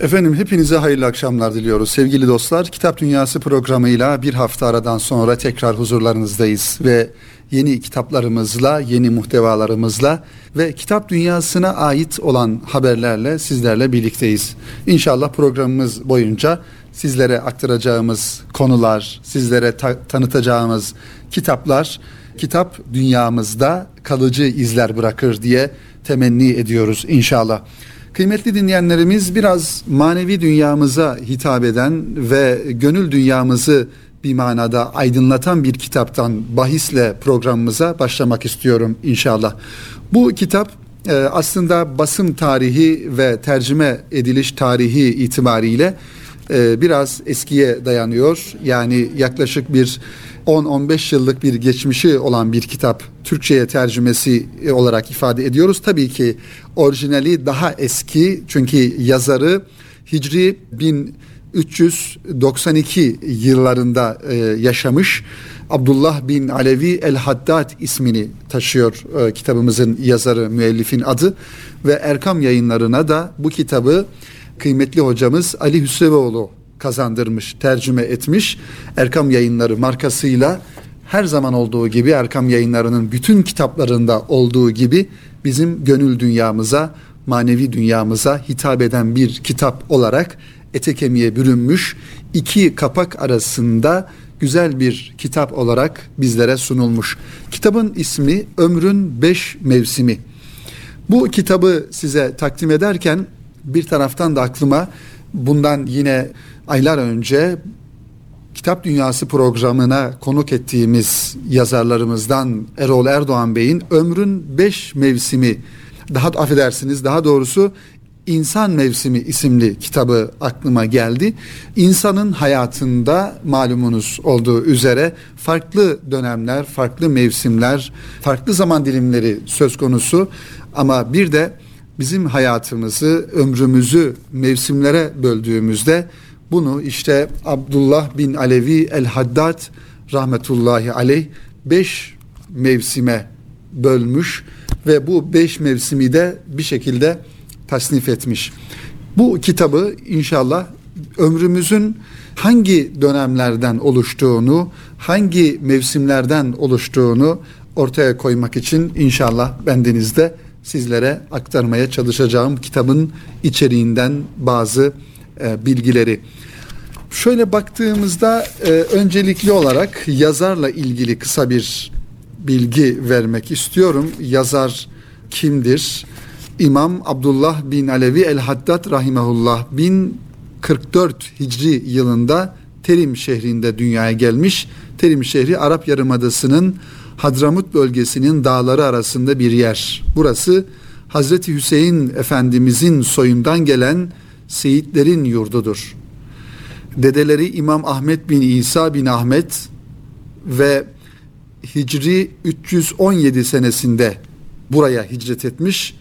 Efendim hepinize hayırlı akşamlar diliyoruz sevgili dostlar. Kitap Dünyası programıyla bir hafta aradan sonra tekrar huzurlarınızdayız ve yeni kitaplarımızla, yeni muhtevalarımızla ve kitap dünyasına ait olan haberlerle sizlerle birlikteyiz. İnşallah programımız boyunca sizlere aktaracağımız konular, sizlere ta- tanıtacağımız kitaplar kitap dünyamızda kalıcı izler bırakır diye temenni ediyoruz inşallah. Kıymetli dinleyenlerimiz biraz manevi dünyamıza hitap eden ve gönül dünyamızı bir manada aydınlatan bir kitaptan bahisle programımıza başlamak istiyorum inşallah. Bu kitap e, aslında basım tarihi ve tercüme ediliş tarihi itibariyle e, biraz eskiye dayanıyor. Yani yaklaşık bir 10-15 yıllık bir geçmişi olan bir kitap Türkçe'ye tercümesi olarak ifade ediyoruz. Tabii ki orijinali daha eski çünkü yazarı Hicri 1392 yıllarında e, yaşamış. Abdullah bin Alevi El Haddad ismini taşıyor e, kitabımızın yazarı, müellifin adı ve Erkam yayınlarına da bu kitabı kıymetli hocamız Ali Hüsrevoğlu kazandırmış, tercüme etmiş. Erkam Yayınları markasıyla her zaman olduğu gibi Erkam Yayınları'nın bütün kitaplarında olduğu gibi bizim gönül dünyamıza, manevi dünyamıza hitap eden bir kitap olarak ete kemiğe bürünmüş iki kapak arasında güzel bir kitap olarak bizlere sunulmuş. Kitabın ismi Ömrün Beş Mevsimi. Bu kitabı size takdim ederken bir taraftan da aklıma bundan yine aylar önce Kitap Dünyası programına konuk ettiğimiz yazarlarımızdan Erol Erdoğan Bey'in Ömrün Beş Mevsimi daha affedersiniz daha doğrusu İnsan Mevsimi isimli kitabı aklıma geldi. İnsanın hayatında malumunuz olduğu üzere farklı dönemler, farklı mevsimler, farklı zaman dilimleri söz konusu ama bir de bizim hayatımızı, ömrümüzü mevsimlere böldüğümüzde bunu işte Abdullah bin Alevi el-Haddad rahmetullahi aleyh beş mevsime bölmüş ve bu beş mevsimi de bir şekilde tasnif etmiş. Bu kitabı inşallah ömrümüzün hangi dönemlerden oluştuğunu, hangi mevsimlerden oluştuğunu ortaya koymak için inşallah bendenizde sizlere aktarmaya çalışacağım kitabın içeriğinden bazı e, bilgileri. Şöyle baktığımızda e, öncelikli olarak yazarla ilgili kısa bir bilgi vermek istiyorum. Yazar kimdir? İmam Abdullah bin Alevi el-Haddad rahimehullah 1044 Hicri yılında Terim şehrinde dünyaya gelmiş. Terim şehri Arap Yarımadası'nın Hadramut bölgesinin dağları arasında bir yer. Burası Hazreti Hüseyin Efendimizin soyundan gelen Seyitlerin yurdudur. Dedeleri İmam Ahmet bin İsa bin Ahmet ve Hicri 317 senesinde buraya hicret etmiş.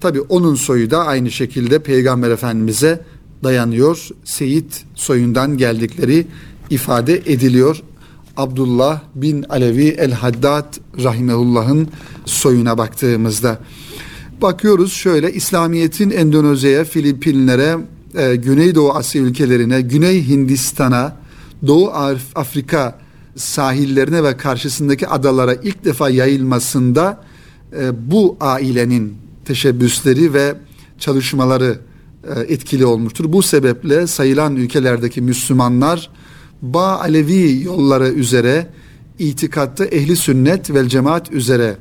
Tabi onun soyu da aynı şekilde Peygamber Efendimiz'e dayanıyor. Seyit soyundan geldikleri ifade ediliyor. Abdullah bin Alevi el-Haddad rahimehullah'ın soyuna baktığımızda. Bakıyoruz şöyle İslamiyet'in Endonezya'ya, Filipinlere, e, Güneydoğu Asya ülkelerine, Güney Hindistan'a, Doğu Afrika sahillerine ve karşısındaki adalara ilk defa yayılmasında e, bu ailenin teşebbüsleri ve çalışmaları e, etkili olmuştur. Bu sebeple sayılan ülkelerdeki Müslümanlar Ba Alevi yolları üzere itikatta ehli sünnet vel cemaat üzere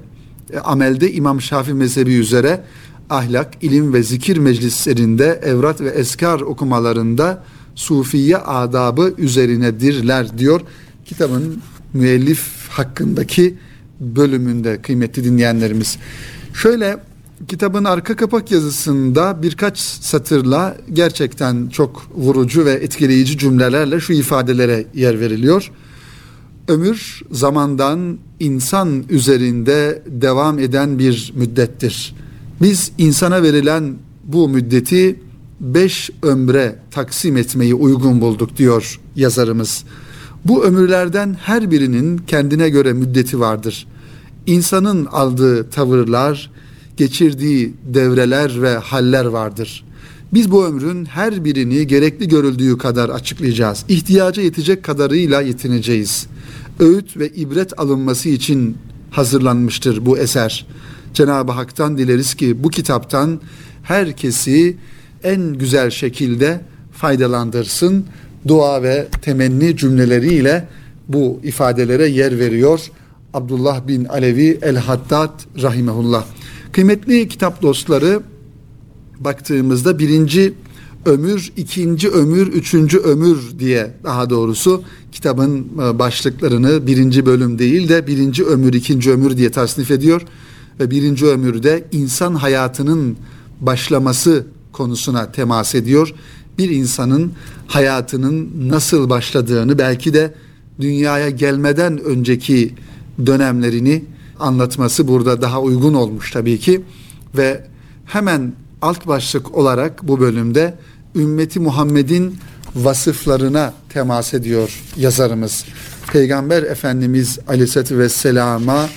e, amelde İmam Şafii mezhebi üzere ahlak, ilim ve zikir meclislerinde evrat ve eskar okumalarında sufiye adabı üzerinedirler diyor kitabın müellif hakkındaki bölümünde kıymetli dinleyenlerimiz. Şöyle kitabın arka kapak yazısında birkaç satırla gerçekten çok vurucu ve etkileyici cümlelerle şu ifadelere yer veriliyor. Ömür zamandan insan üzerinde devam eden bir müddettir. Biz insana verilen bu müddeti beş ömre taksim etmeyi uygun bulduk diyor yazarımız. Bu ömürlerden her birinin kendine göre müddeti vardır. İnsanın aldığı tavırlar, geçirdiği devreler ve haller vardır. Biz bu ömrün her birini gerekli görüldüğü kadar açıklayacağız. İhtiyaca yetecek kadarıyla yetineceğiz. Öğüt ve ibret alınması için hazırlanmıştır bu eser. Cenab-ı Hak'tan dileriz ki bu kitaptan herkesi en güzel şekilde faydalandırsın. Dua ve temenni cümleleriyle bu ifadelere yer veriyor. Abdullah bin Alevi el-Haddad rahimehullah. Kıymetli kitap dostları baktığımızda birinci ömür, ikinci ömür, üçüncü ömür diye daha doğrusu kitabın e, başlıklarını birinci bölüm değil de birinci ömür, ikinci ömür diye tasnif ediyor. Ve birinci ömürde insan hayatının başlaması konusuna temas ediyor. Bir insanın hayatının nasıl başladığını belki de dünyaya gelmeden önceki dönemlerini anlatması burada daha uygun olmuş tabii ki ve hemen alt başlık olarak bu bölümde ümmeti Muhammed'in vasıflarına temas ediyor yazarımız. Peygamber Efendimiz Aleyhisselatü Vesselam'a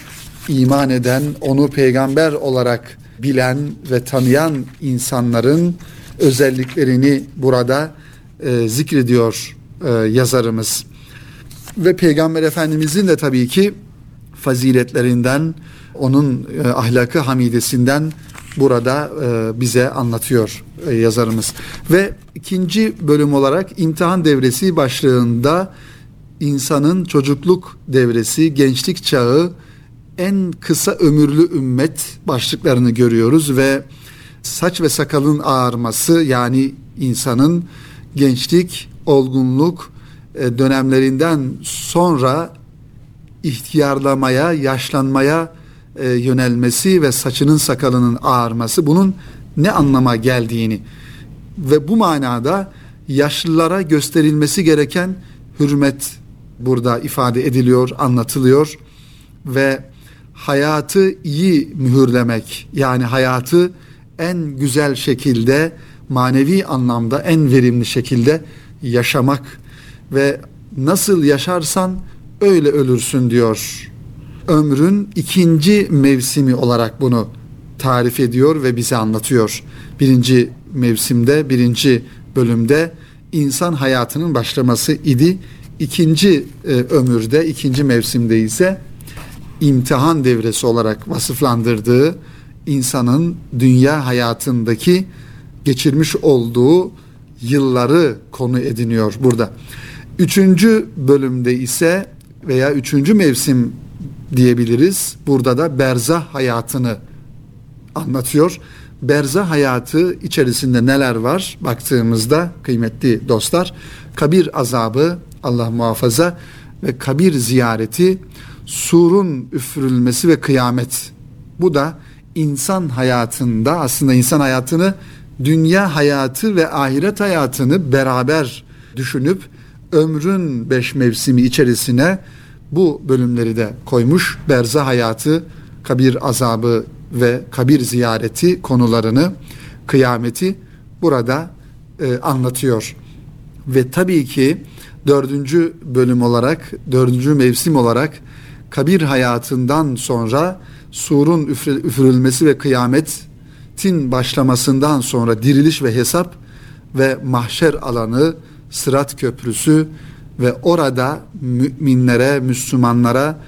iman eden, onu peygamber olarak bilen ve tanıyan insanların özelliklerini burada e, zikrediyor e, yazarımız. Ve Peygamber Efendimizin de tabii ki faziletlerinden, onun e, ahlakı hamidesinden burada e, bize anlatıyor e, yazarımız. Ve ikinci bölüm olarak imtihan devresi başlığında insanın çocukluk devresi, gençlik çağı, en kısa ömürlü ümmet başlıklarını görüyoruz ve saç ve sakalın ağarması yani insanın gençlik, olgunluk e, dönemlerinden sonra ihtiyarlamaya, yaşlanmaya e, yönelmesi ve saçının sakalının ağarması bunun ne anlama geldiğini ve bu manada yaşlılara gösterilmesi gereken hürmet burada ifade ediliyor, anlatılıyor ve hayatı iyi mühürlemek yani hayatı en güzel şekilde manevi anlamda en verimli şekilde yaşamak ve nasıl yaşarsan öyle ölürsün diyor. Ömrün ikinci mevsimi olarak bunu tarif ediyor ve bize anlatıyor. Birinci mevsimde, birinci bölümde insan hayatının başlaması idi. İkinci e, ömürde, ikinci mevsimde ise imtihan devresi olarak vasıflandırdığı insanın dünya hayatındaki geçirmiş olduğu yılları konu ediniyor burada. Üçüncü bölümde ise veya üçüncü mevsim diyebiliriz. Burada da berzah hayatını anlatıyor. Berzah hayatı içerisinde neler var baktığımızda kıymetli dostlar kabir azabı Allah muhafaza ve kabir ziyareti surun üfürülmesi ve kıyamet bu da insan hayatında aslında insan hayatını dünya hayatı ve ahiret hayatını beraber düşünüp ömrün beş mevsimi içerisine bu bölümleri de koymuş. Berza hayatı, kabir azabı ve kabir ziyareti konularını, kıyameti burada e, anlatıyor. Ve tabii ki dördüncü bölüm olarak, dördüncü mevsim olarak kabir hayatından sonra surun üfürülmesi ve kıyametin başlamasından sonra diriliş ve hesap ve mahşer alanı, sırat köprüsü ve orada müminlere, Müslümanlara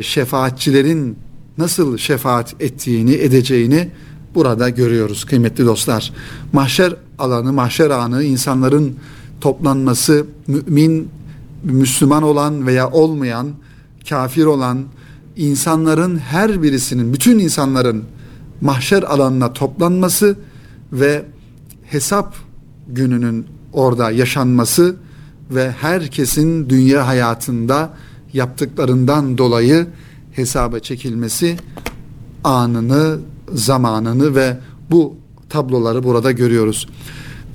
şefaatçilerin nasıl şefaat ettiğini, edeceğini burada görüyoruz kıymetli dostlar. Mahşer alanı, mahşer anı insanların toplanması, mümin, Müslüman olan veya olmayan, kafir olan insanların her birisinin, bütün insanların mahşer alanına toplanması ve hesap gününün orada yaşanması ve herkesin dünya hayatında yaptıklarından dolayı hesaba çekilmesi anını, zamanını ve bu tabloları burada görüyoruz.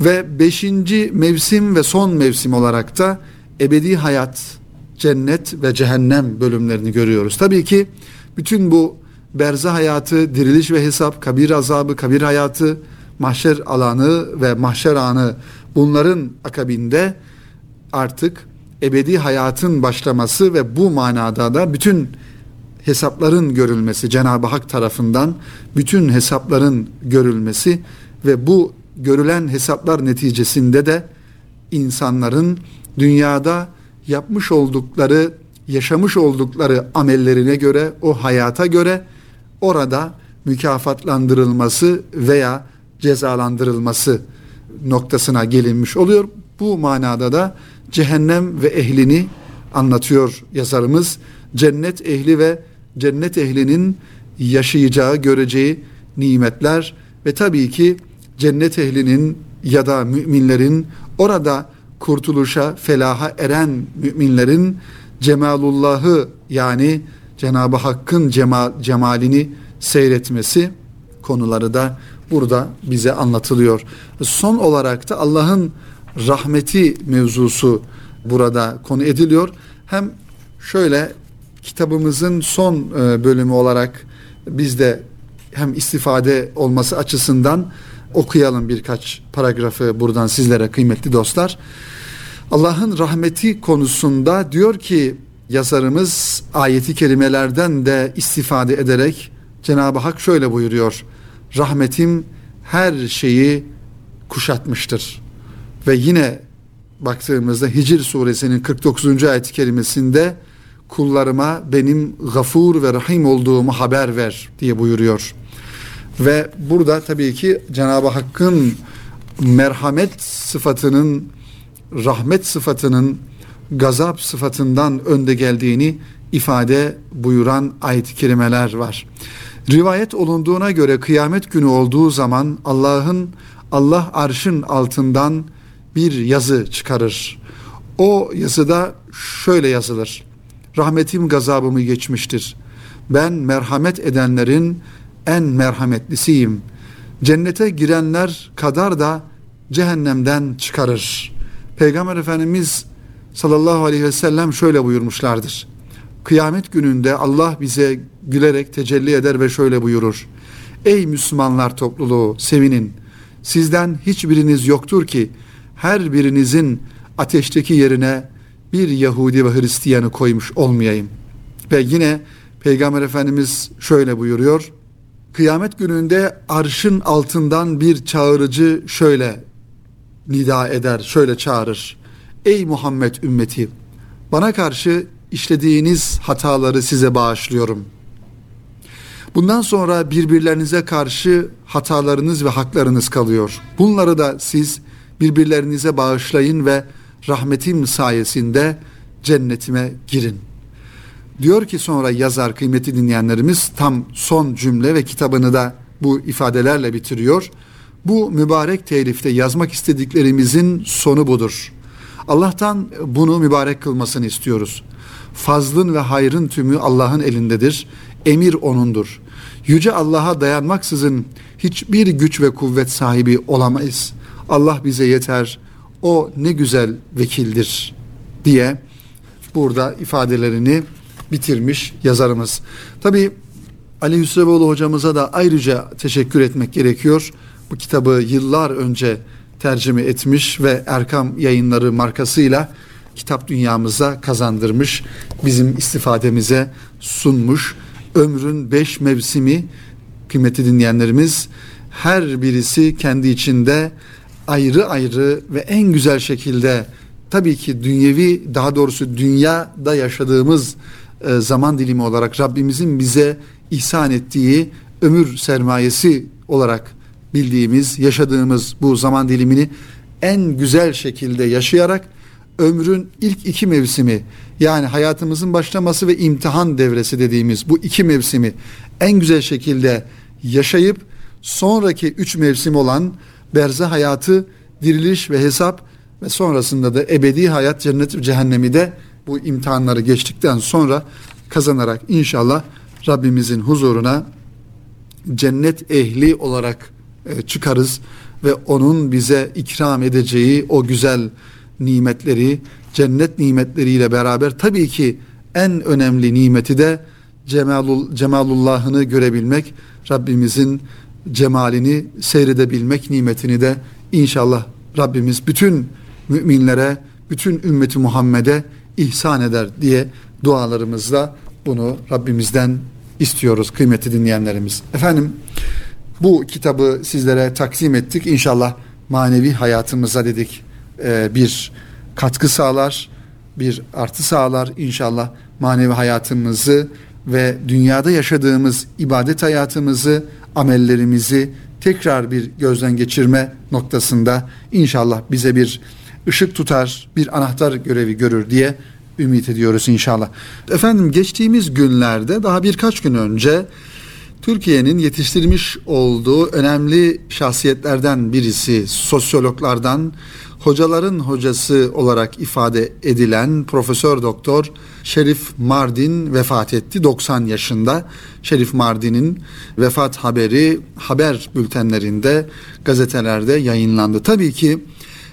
Ve beşinci mevsim ve son mevsim olarak da ebedi hayat, cennet ve cehennem bölümlerini görüyoruz. Tabii ki bütün bu berza hayatı, diriliş ve hesap, kabir azabı, kabir hayatı, mahşer alanı ve mahşer anı bunların akabinde artık ebedi hayatın başlaması ve bu manada da bütün hesapların görülmesi Cenab-ı Hak tarafından bütün hesapların görülmesi ve bu görülen hesaplar neticesinde de insanların dünyada yapmış oldukları, yaşamış oldukları amellerine göre, o hayata göre orada mükafatlandırılması veya cezalandırılması noktasına gelinmiş oluyor. Bu manada da cehennem ve ehlini anlatıyor yazarımız. Cennet ehli ve cennet ehlinin yaşayacağı, göreceği nimetler ve tabii ki cennet ehlinin ya da müminlerin orada kurtuluşa, felaha eren müminlerin cemalullahı yani Cenab-ı Hakk'ın cemal, cemalini seyretmesi konuları da burada bize anlatılıyor. Son olarak da Allah'ın rahmeti mevzusu burada konu ediliyor. Hem şöyle kitabımızın son e, bölümü olarak biz de hem istifade olması açısından okuyalım birkaç paragrafı buradan sizlere kıymetli dostlar. Allah'ın rahmeti konusunda diyor ki yazarımız ayeti kelimelerden de istifade ederek Cenab-ı Hak şöyle buyuruyor. Rahmetim her şeyi kuşatmıştır. Ve yine baktığımızda Hicr suresinin 49. ayet kelimesinde kullarıma benim gafur ve rahim olduğumu haber ver diye buyuruyor. Ve burada tabii ki Cenab-ı Hakk'ın merhamet sıfatının, rahmet sıfatının gazap sıfatından önde geldiğini ifade buyuran ayet-i kerimeler var. Rivayet olunduğuna göre kıyamet günü olduğu zaman Allah'ın Allah arşın altından bir yazı çıkarır. O yazıda şöyle yazılır. Rahmetim gazabımı geçmiştir. Ben merhamet edenlerin en merhametlisiyim. Cennete girenler kadar da cehennemden çıkarır. Peygamber Efendimiz sallallahu aleyhi ve sellem şöyle buyurmuşlardır. Kıyamet gününde Allah bize gülerek tecelli eder ve şöyle buyurur. Ey Müslümanlar topluluğu sevinin. Sizden hiçbiriniz yoktur ki her birinizin ateşteki yerine bir Yahudi ve Hristiyanı koymuş olmayayım. Ve yine Peygamber Efendimiz şöyle buyuruyor. Kıyamet gününde arşın altından bir çağırıcı şöyle nida eder, şöyle çağırır. Ey Muhammed ümmeti, bana karşı işlediğiniz hataları size bağışlıyorum. Bundan sonra birbirlerinize karşı hatalarınız ve haklarınız kalıyor. Bunları da siz birbirlerinize bağışlayın ve rahmetim sayesinde cennetime girin. Diyor ki sonra yazar kıymeti dinleyenlerimiz tam son cümle ve kitabını da bu ifadelerle bitiriyor. Bu mübarek telifte yazmak istediklerimizin sonu budur. Allah'tan bunu mübarek kılmasını istiyoruz. Fazlın ve hayrın tümü Allah'ın elindedir. Emir O'nundur. Yüce Allah'a dayanmaksızın hiçbir güç ve kuvvet sahibi olamayız. Allah bize yeter. O ne güzel vekildir diye burada ifadelerini bitirmiş yazarımız. Tabi Ali Hüsrevoğlu hocamıza da ayrıca teşekkür etmek gerekiyor. Bu kitabı yıllar önce tercüme etmiş ve Erkam yayınları markasıyla kitap dünyamıza kazandırmış. Bizim istifademize sunmuş. Ömrün beş mevsimi kıymeti dinleyenlerimiz her birisi kendi içinde ayrı ayrı ve en güzel şekilde tabii ki dünyevi daha doğrusu dünyada yaşadığımız e, zaman dilimi olarak Rabbimizin bize ihsan ettiği ömür sermayesi olarak bildiğimiz, yaşadığımız bu zaman dilimini en güzel şekilde yaşayarak ömrün ilk iki mevsimi yani hayatımızın başlaması ve imtihan devresi dediğimiz bu iki mevsimi en güzel şekilde yaşayıp sonraki üç mevsim olan berze hayatı, diriliş ve hesap ve sonrasında da ebedi hayat cennet ve cehennemi de bu imtihanları geçtikten sonra kazanarak inşallah Rabbimizin huzuruna cennet ehli olarak e, çıkarız ve onun bize ikram edeceği o güzel nimetleri cennet nimetleriyle beraber tabii ki en önemli nimeti de cemalul, cemalullahını görebilmek Rabbimizin cemalini seyredebilmek nimetini de inşallah Rabbimiz bütün müminlere bütün ümmeti Muhammed'e ihsan eder diye dualarımızla bunu Rabbimizden istiyoruz kıymeti dinleyenlerimiz. Efendim bu kitabı sizlere taksim ettik. İnşallah manevi hayatımıza dedik e, bir katkı sağlar, bir artı sağlar inşallah manevi hayatımızı ve dünyada yaşadığımız ibadet hayatımızı, amellerimizi tekrar bir gözden geçirme noktasında inşallah bize bir ışık tutar, bir anahtar görevi görür diye ümit ediyoruz inşallah. Efendim geçtiğimiz günlerde daha birkaç gün önce Türkiye'nin yetiştirmiş olduğu önemli şahsiyetlerden birisi sosyologlardan hocaların hocası olarak ifade edilen Profesör Doktor Şerif Mardin vefat etti 90 yaşında. Şerif Mardin'in vefat haberi haber bültenlerinde, gazetelerde yayınlandı. Tabii ki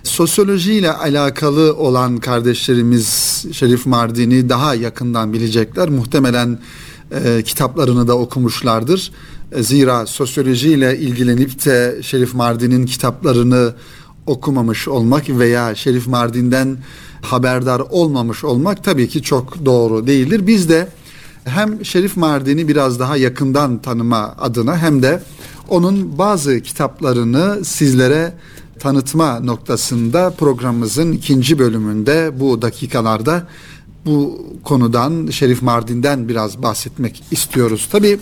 sosyolojiyle alakalı olan kardeşlerimiz Şerif Mardin'i daha yakından bilecekler. Muhtemelen e, kitaplarını da okumuşlardır. E, zira sosyolojiyle ilgilenip de Şerif Mardin'in kitaplarını okumamış olmak veya Şerif Mardin'den haberdar olmamış olmak tabii ki çok doğru değildir. Biz de hem Şerif Mardin'i biraz daha yakından tanıma adına hem de onun bazı kitaplarını sizlere tanıtma noktasında programımızın ikinci bölümünde bu dakikalarda bu konudan Şerif Mardin'den biraz bahsetmek istiyoruz. Tabii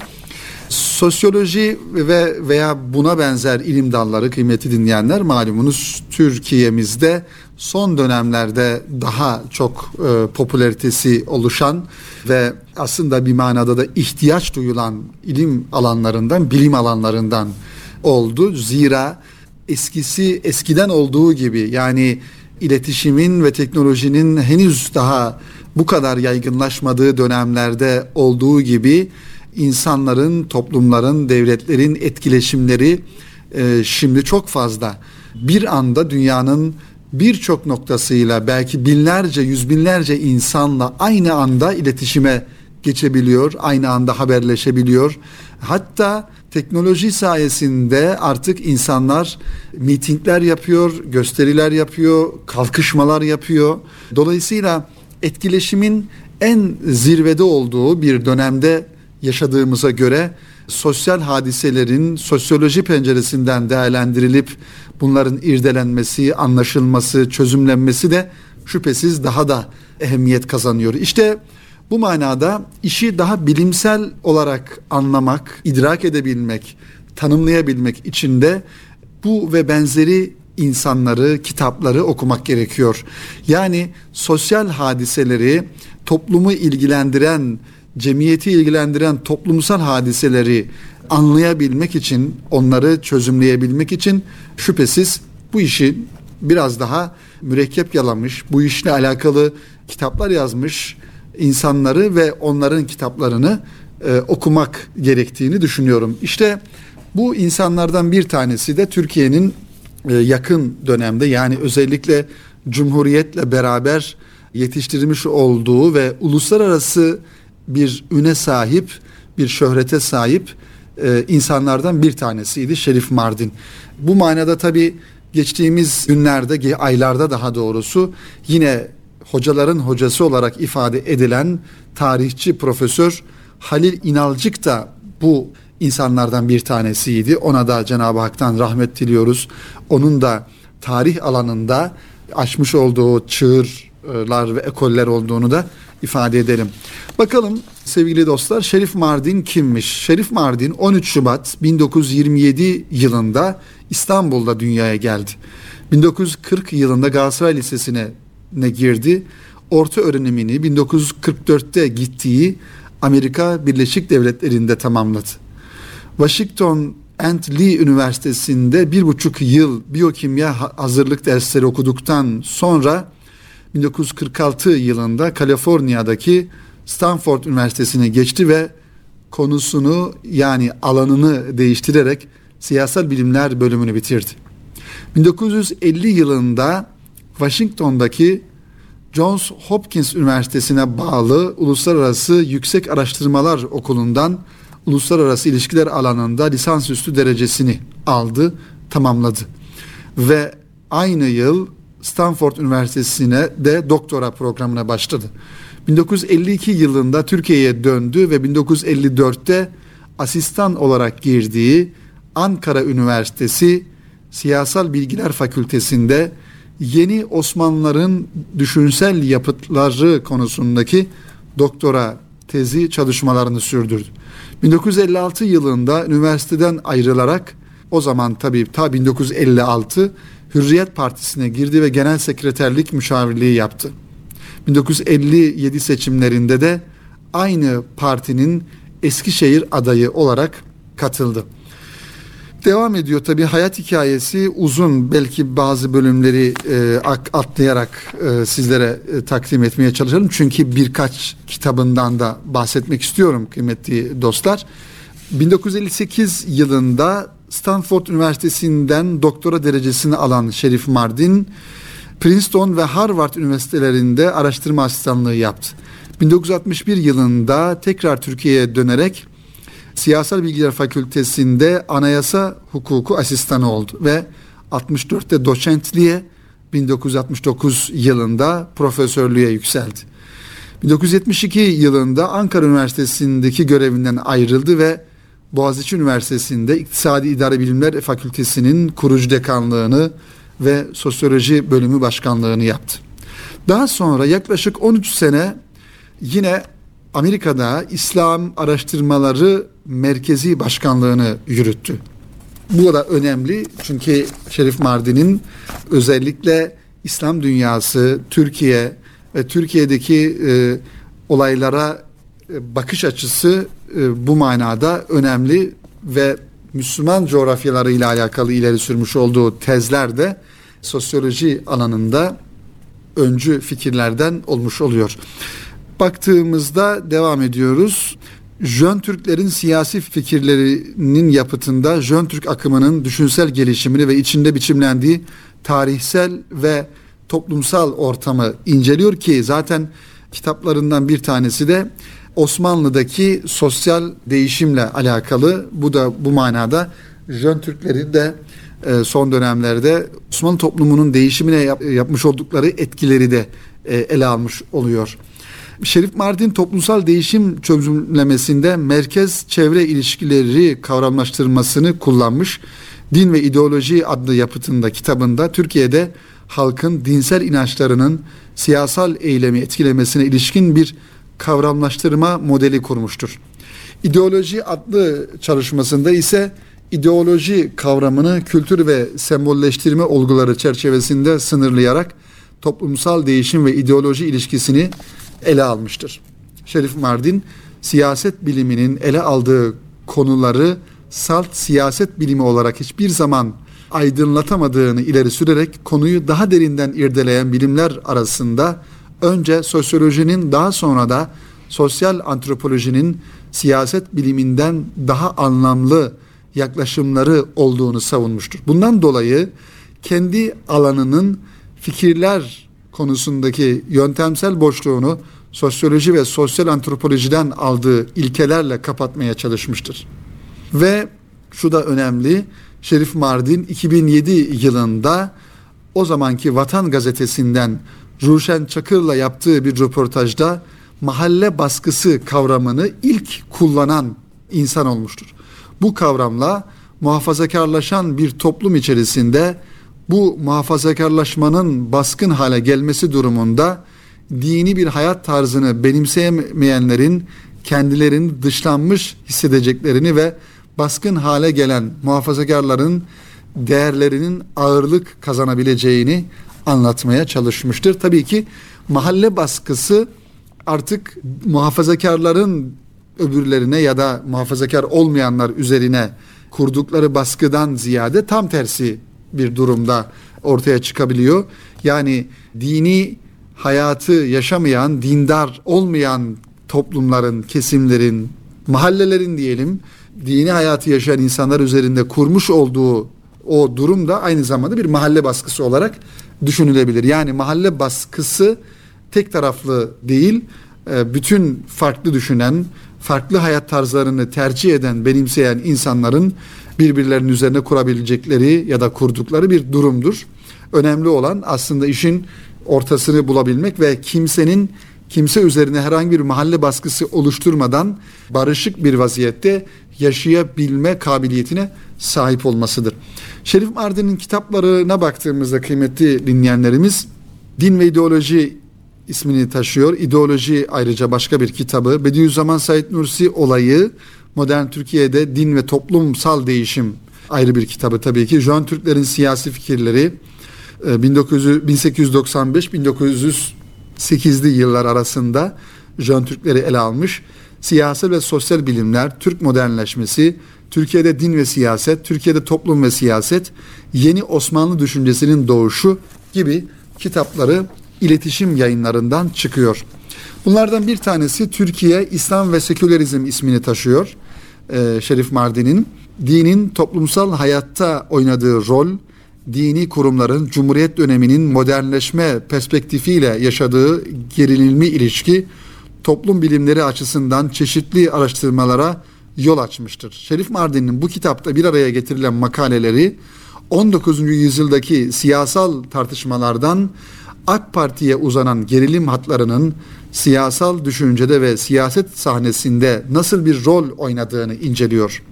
sosyoloji ve veya buna benzer ilim dalları kıymeti dinleyenler malumunuz Türkiye'mizde son dönemlerde daha çok e, popülaritesi oluşan ve aslında bir manada da ihtiyaç duyulan ilim alanlarından, bilim alanlarından oldu. Zira eskisi eskiden olduğu gibi yani iletişimin ve teknolojinin henüz daha bu kadar yaygınlaşmadığı dönemlerde olduğu gibi insanların, toplumların, devletlerin etkileşimleri e, şimdi çok fazla. Bir anda dünyanın birçok noktasıyla belki binlerce, yüz binlerce insanla aynı anda iletişime geçebiliyor, aynı anda haberleşebiliyor. Hatta teknoloji sayesinde artık insanlar mitingler yapıyor, gösteriler yapıyor, kalkışmalar yapıyor. Dolayısıyla etkileşimin en zirvede olduğu bir dönemde yaşadığımıza göre sosyal hadiselerin sosyoloji penceresinden değerlendirilip bunların irdelenmesi, anlaşılması, çözümlenmesi de şüphesiz daha da ehemmiyet kazanıyor. İşte manada işi daha bilimsel olarak anlamak, idrak edebilmek, tanımlayabilmek için de bu ve benzeri insanları, kitapları okumak gerekiyor. Yani sosyal hadiseleri, toplumu ilgilendiren, cemiyeti ilgilendiren toplumsal hadiseleri anlayabilmek için, onları çözümleyebilmek için şüphesiz bu işi biraz daha mürekkep yalamış, bu işle alakalı kitaplar yazmış insanları ve onların kitaplarını e, okumak gerektiğini düşünüyorum. İşte bu insanlardan bir tanesi de Türkiye'nin e, yakın dönemde yani özellikle Cumhuriyet'le beraber yetiştirilmiş olduğu ve uluslararası bir üne sahip, bir şöhrete sahip e, insanlardan bir tanesiydi Şerif Mardin. Bu manada tabi geçtiğimiz günlerde, aylarda daha doğrusu yine hocaların hocası olarak ifade edilen tarihçi profesör Halil İnalcık da bu insanlardan bir tanesiydi. Ona da Cenab-ı Hak'tan rahmet diliyoruz. Onun da tarih alanında açmış olduğu çığırlar ve ekoller olduğunu da ifade edelim. Bakalım sevgili dostlar Şerif Mardin kimmiş? Şerif Mardin 13 Şubat 1927 yılında İstanbul'da dünyaya geldi. 1940 yılında Galatasaray Lisesi'ne ne girdi. Orta öğrenimini 1944'te gittiği Amerika Birleşik Devletleri'nde tamamladı. Washington and Lee Üniversitesi'nde bir buçuk yıl biyokimya hazırlık dersleri okuduktan sonra 1946 yılında Kaliforniya'daki Stanford Üniversitesi'ne geçti ve konusunu yani alanını değiştirerek siyasal bilimler bölümünü bitirdi. 1950 yılında Washington'daki Johns Hopkins Üniversitesi'ne bağlı Uluslararası Yüksek Araştırmalar Okulu'ndan uluslararası ilişkiler alanında lisansüstü derecesini aldı, tamamladı. Ve aynı yıl Stanford Üniversitesi'ne de doktora programına başladı. 1952 yılında Türkiye'ye döndü ve 1954'te asistan olarak girdiği Ankara Üniversitesi Siyasal Bilgiler Fakültesinde yeni Osmanlıların düşünsel yapıtları konusundaki doktora tezi çalışmalarını sürdürdü. 1956 yılında üniversiteden ayrılarak o zaman tabii ta 1956 Hürriyet Partisi'ne girdi ve genel sekreterlik müşavirliği yaptı. 1957 seçimlerinde de aynı partinin Eskişehir adayı olarak katıldı. Devam ediyor tabii hayat hikayesi uzun belki bazı bölümleri e, atlayarak e, sizlere e, takdim etmeye çalışalım. Çünkü birkaç kitabından da bahsetmek istiyorum kıymetli dostlar. 1958 yılında Stanford Üniversitesi'nden doktora derecesini alan Şerif Mardin, Princeton ve Harvard üniversitelerinde araştırma asistanlığı yaptı. 1961 yılında tekrar Türkiye'ye dönerek Siyasal Bilgiler Fakültesi'nde anayasa hukuku asistanı oldu ve 64'te doçentliğe 1969 yılında profesörlüğe yükseldi. 1972 yılında Ankara Üniversitesi'ndeki görevinden ayrıldı ve Boğaziçi Üniversitesi'nde İktisadi İdare Bilimler Fakültesi'nin kurucu dekanlığını ve sosyoloji bölümü başkanlığını yaptı. Daha sonra yaklaşık 13 sene yine Amerika'da İslam Araştırmaları Merkezi Başkanlığını yürüttü. Bu da önemli çünkü Şerif Mardin'in özellikle İslam dünyası, Türkiye ve Türkiye'deki e, olaylara e, bakış açısı e, bu manada önemli ve Müslüman coğrafyaları ile alakalı ileri sürmüş olduğu tezler de sosyoloji alanında öncü fikirlerden olmuş oluyor. Baktığımızda devam ediyoruz. Jön Türklerin siyasi fikirlerinin yapıtında Jön Türk akımının düşünsel gelişimini ve içinde biçimlendiği tarihsel ve toplumsal ortamı inceliyor ki zaten kitaplarından bir tanesi de Osmanlı'daki sosyal değişimle alakalı. Bu da bu manada Jön Türklerin de e, son dönemlerde Osmanlı toplumunun değişimine yapmış oldukları etkileri de e, ele almış oluyor. Şerif Mardin toplumsal değişim çözümlemesinde merkez çevre ilişkileri kavramlaştırmasını kullanmış. Din ve İdeoloji adlı yapıtında kitabında Türkiye'de halkın dinsel inançlarının siyasal eylemi etkilemesine ilişkin bir kavramlaştırma modeli kurmuştur. İdeoloji adlı çalışmasında ise ideoloji kavramını kültür ve sembolleştirme olguları çerçevesinde sınırlayarak toplumsal değişim ve ideoloji ilişkisini ele almıştır. Şerif Mardin siyaset biliminin ele aldığı konuları salt siyaset bilimi olarak hiçbir zaman aydınlatamadığını ileri sürerek konuyu daha derinden irdeleyen bilimler arasında önce sosyolojinin daha sonra da sosyal antropolojinin siyaset biliminden daha anlamlı yaklaşımları olduğunu savunmuştur. Bundan dolayı kendi alanının fikirler konusundaki yöntemsel boşluğunu sosyoloji ve sosyal antropolojiden aldığı ilkelerle kapatmaya çalışmıştır. Ve şu da önemli, Şerif Mardin 2007 yılında o zamanki Vatan Gazetesi'nden Ruşen Çakır'la yaptığı bir röportajda mahalle baskısı kavramını ilk kullanan insan olmuştur. Bu kavramla muhafazakarlaşan bir toplum içerisinde bu muhafazakarlaşmanın baskın hale gelmesi durumunda dini bir hayat tarzını benimseyemeyenlerin kendilerini dışlanmış hissedeceklerini ve baskın hale gelen muhafazakarların değerlerinin ağırlık kazanabileceğini anlatmaya çalışmıştır. Tabii ki mahalle baskısı artık muhafazakarların öbürlerine ya da muhafazakar olmayanlar üzerine kurdukları baskıdan ziyade tam tersi bir durumda ortaya çıkabiliyor. Yani dini hayatı yaşamayan, dindar olmayan toplumların, kesimlerin, mahallelerin diyelim dini hayatı yaşayan insanlar üzerinde kurmuş olduğu o durum da aynı zamanda bir mahalle baskısı olarak düşünülebilir. Yani mahalle baskısı tek taraflı değil, e, bütün farklı düşünen, farklı hayat tarzlarını tercih eden, benimseyen insanların birbirlerinin üzerine kurabilecekleri ya da kurdukları bir durumdur. Önemli olan aslında işin ortasını bulabilmek ve kimsenin kimse üzerine herhangi bir mahalle baskısı oluşturmadan barışık bir vaziyette yaşayabilme kabiliyetine sahip olmasıdır. Şerif Mardin'in kitaplarına baktığımızda kıymetli dinleyenlerimiz Din ve İdeoloji ismini taşıyor. İdeoloji ayrıca başka bir kitabı. Bediüzzaman Said Nursi olayı modern Türkiye'de din ve toplumsal değişim ayrı bir kitabı tabii ki. Jön Türklerin siyasi fikirleri 1895-1908'li e, yıllar arasında Jön Türkleri ele almış. Siyasal ve sosyal bilimler, Türk modernleşmesi, Türkiye'de din ve siyaset, Türkiye'de toplum ve siyaset, yeni Osmanlı düşüncesinin doğuşu gibi kitapları iletişim yayınlarından çıkıyor. Bunlardan bir tanesi Türkiye İslam ve Sekülerizm ismini taşıyor. Ee, Şerif Mardin'in dinin toplumsal hayatta oynadığı rol, dini kurumların Cumhuriyet döneminin modernleşme perspektifiyle yaşadığı gerilimli ilişki, toplum bilimleri açısından çeşitli araştırmalara yol açmıştır. Şerif Mardin'in bu kitapta bir araya getirilen makaleleri 19. yüzyıldaki siyasal tartışmalardan AK Parti'ye uzanan gerilim hatlarının siyasal düşüncede ve siyaset sahnesinde nasıl bir rol oynadığını inceliyor.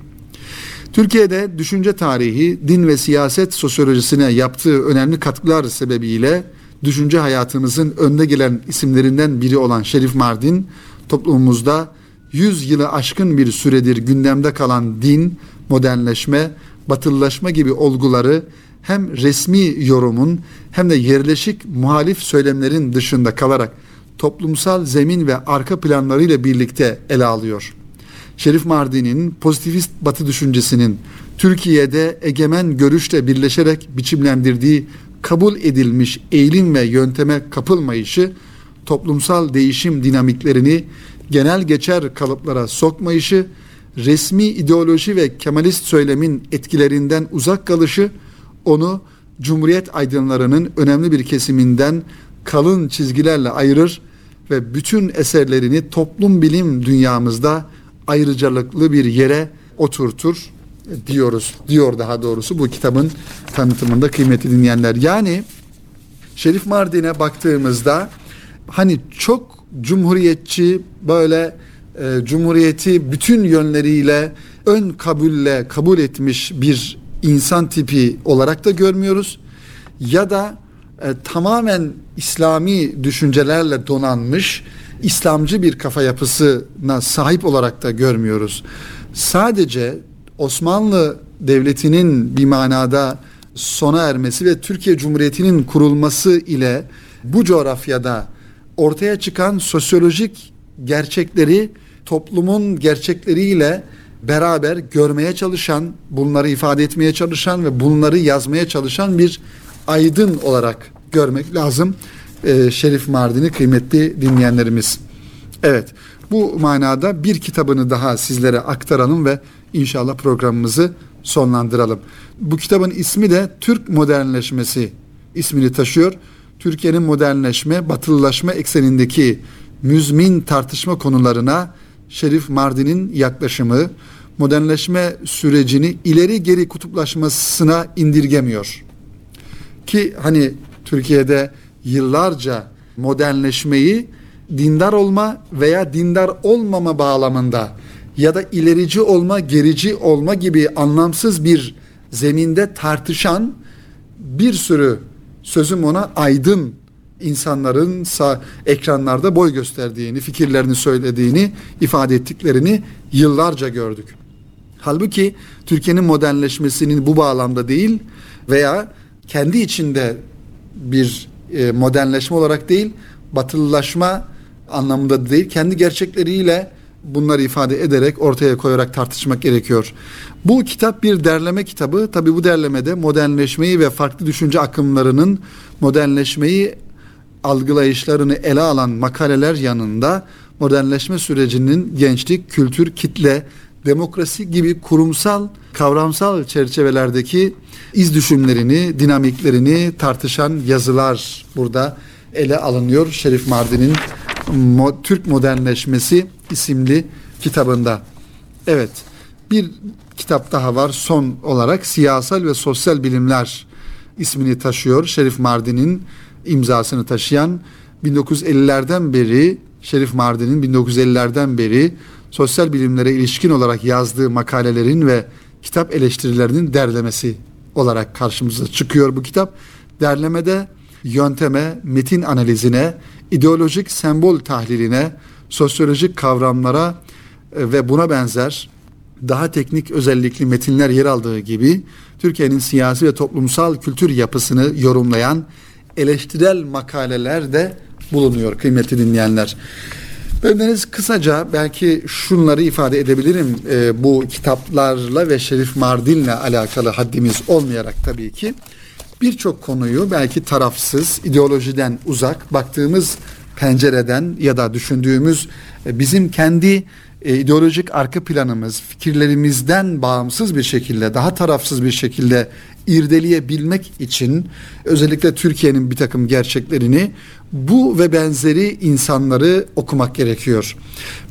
Türkiye'de düşünce tarihi, din ve siyaset sosyolojisine yaptığı önemli katkılar sebebiyle düşünce hayatımızın önde gelen isimlerinden biri olan Şerif Mardin, toplumumuzda 100 yılı aşkın bir süredir gündemde kalan din, modernleşme, batılılaşma gibi olguları hem resmi yorumun hem de yerleşik muhalif söylemlerin dışında kalarak toplumsal zemin ve arka planlarıyla birlikte ele alıyor. Şerif Mardin'in pozitivist batı düşüncesinin Türkiye'de egemen görüşle birleşerek biçimlendirdiği kabul edilmiş eğilim ve yönteme kapılmayışı, toplumsal değişim dinamiklerini genel geçer kalıplara sokmayışı, resmi ideoloji ve kemalist söylemin etkilerinden uzak kalışı, onu Cumhuriyet aydınlarının önemli bir kesiminden kalın çizgilerle ayırır ve bütün eserlerini toplum bilim dünyamızda ayrıcalıklı bir yere oturtur diyoruz. Diyor daha doğrusu bu kitabın tanıtımında kıymetli dinleyenler. Yani Şerif Mardin'e baktığımızda hani çok cumhuriyetçi böyle e, cumhuriyeti bütün yönleriyle ön kabulle kabul etmiş bir insan tipi olarak da görmüyoruz ya da e, tamamen İslami düşüncelerle donanmış İslamcı bir kafa yapısına sahip olarak da görmüyoruz. Sadece Osmanlı Devleti'nin bir manada sona ermesi ve Türkiye Cumhuriyeti'nin kurulması ile bu coğrafyada ortaya çıkan sosyolojik gerçekleri toplumun gerçekleriyle beraber görmeye çalışan, bunları ifade etmeye çalışan ve bunları yazmaya çalışan bir aydın olarak görmek lazım. Ee, Şerif Mardin'i kıymetli dinleyenlerimiz. Evet, bu manada bir kitabını daha sizlere aktaralım ve inşallah programımızı sonlandıralım. Bu kitabın ismi de Türk Modernleşmesi ismini taşıyor. Türkiye'nin modernleşme, batılılaşma eksenindeki müzmin tartışma konularına Şerif Mardin'in yaklaşımı modernleşme sürecini ileri geri kutuplaşmasına indirgemiyor. Ki hani Türkiye'de yıllarca modernleşmeyi dindar olma veya dindar olmama bağlamında ya da ilerici olma, gerici olma gibi anlamsız bir zeminde tartışan bir sürü sözüm ona aydın insanların sağ ekranlarda boy gösterdiğini, fikirlerini söylediğini, ifade ettiklerini yıllarca gördük. Halbuki Türkiye'nin modernleşmesinin bu bağlamda değil veya kendi içinde bir e, modernleşme olarak değil, batılılaşma anlamında değil, kendi gerçekleriyle bunları ifade ederek ortaya koyarak tartışmak gerekiyor. Bu kitap bir derleme kitabı. Tabi bu derlemede modernleşmeyi ve farklı düşünce akımlarının modernleşmeyi algılayışlarını ele alan makaleler yanında modernleşme sürecinin gençlik, kültür, kitle, demokrasi gibi kurumsal, kavramsal çerçevelerdeki iz düşümlerini, dinamiklerini tartışan yazılar burada ele alınıyor. Şerif Mardin'in Türk Modernleşmesi isimli kitabında. Evet, bir kitap daha var son olarak Siyasal ve Sosyal Bilimler ismini taşıyor. Şerif Mardin'in imzasını taşıyan 1950'lerden beri Şerif Mardin'in 1950'lerden beri sosyal bilimlere ilişkin olarak yazdığı makalelerin ve kitap eleştirilerinin derlemesi olarak karşımıza çıkıyor bu kitap. Derlemede yönteme, metin analizine, ideolojik sembol tahliline, sosyolojik kavramlara e, ve buna benzer daha teknik özellikli metinler yer aldığı gibi Türkiye'nin siyasi ve toplumsal kültür yapısını yorumlayan eleştirel makaleler de bulunuyor kıymetli dinleyenler. Bendeniz kısaca belki şunları ifade edebilirim e, bu kitaplarla ve Şerif Mardin'le alakalı haddimiz olmayarak tabii ki birçok konuyu belki tarafsız, ideolojiden uzak baktığımız pencereden ya da düşündüğümüz e, bizim kendi e, ideolojik arka planımız, fikirlerimizden bağımsız bir şekilde, daha tarafsız bir şekilde irdeleyebilmek için özellikle Türkiye'nin bir takım gerçeklerini bu ve benzeri insanları okumak gerekiyor.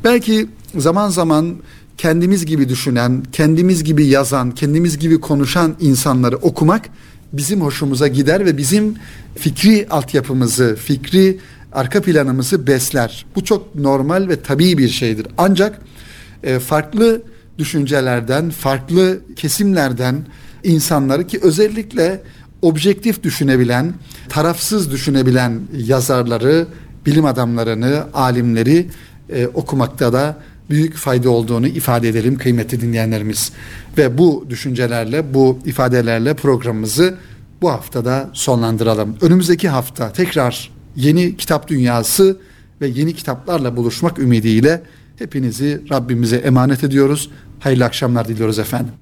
Belki zaman zaman kendimiz gibi düşünen, kendimiz gibi yazan, kendimiz gibi konuşan insanları okumak bizim hoşumuza gider ve bizim fikri altyapımızı, fikri arka planımızı besler. Bu çok normal ve tabii bir şeydir. Ancak e, farklı düşüncelerden, farklı kesimlerden insanları ki özellikle objektif düşünebilen, tarafsız düşünebilen yazarları, bilim adamlarını, alimleri e, okumakta da büyük fayda olduğunu ifade edelim kıymetli dinleyenlerimiz. Ve bu düşüncelerle, bu ifadelerle programımızı bu haftada sonlandıralım. Önümüzdeki hafta tekrar yeni kitap dünyası ve yeni kitaplarla buluşmak ümidiyle hepinizi Rabbimize emanet ediyoruz. Hayırlı akşamlar diliyoruz efendim.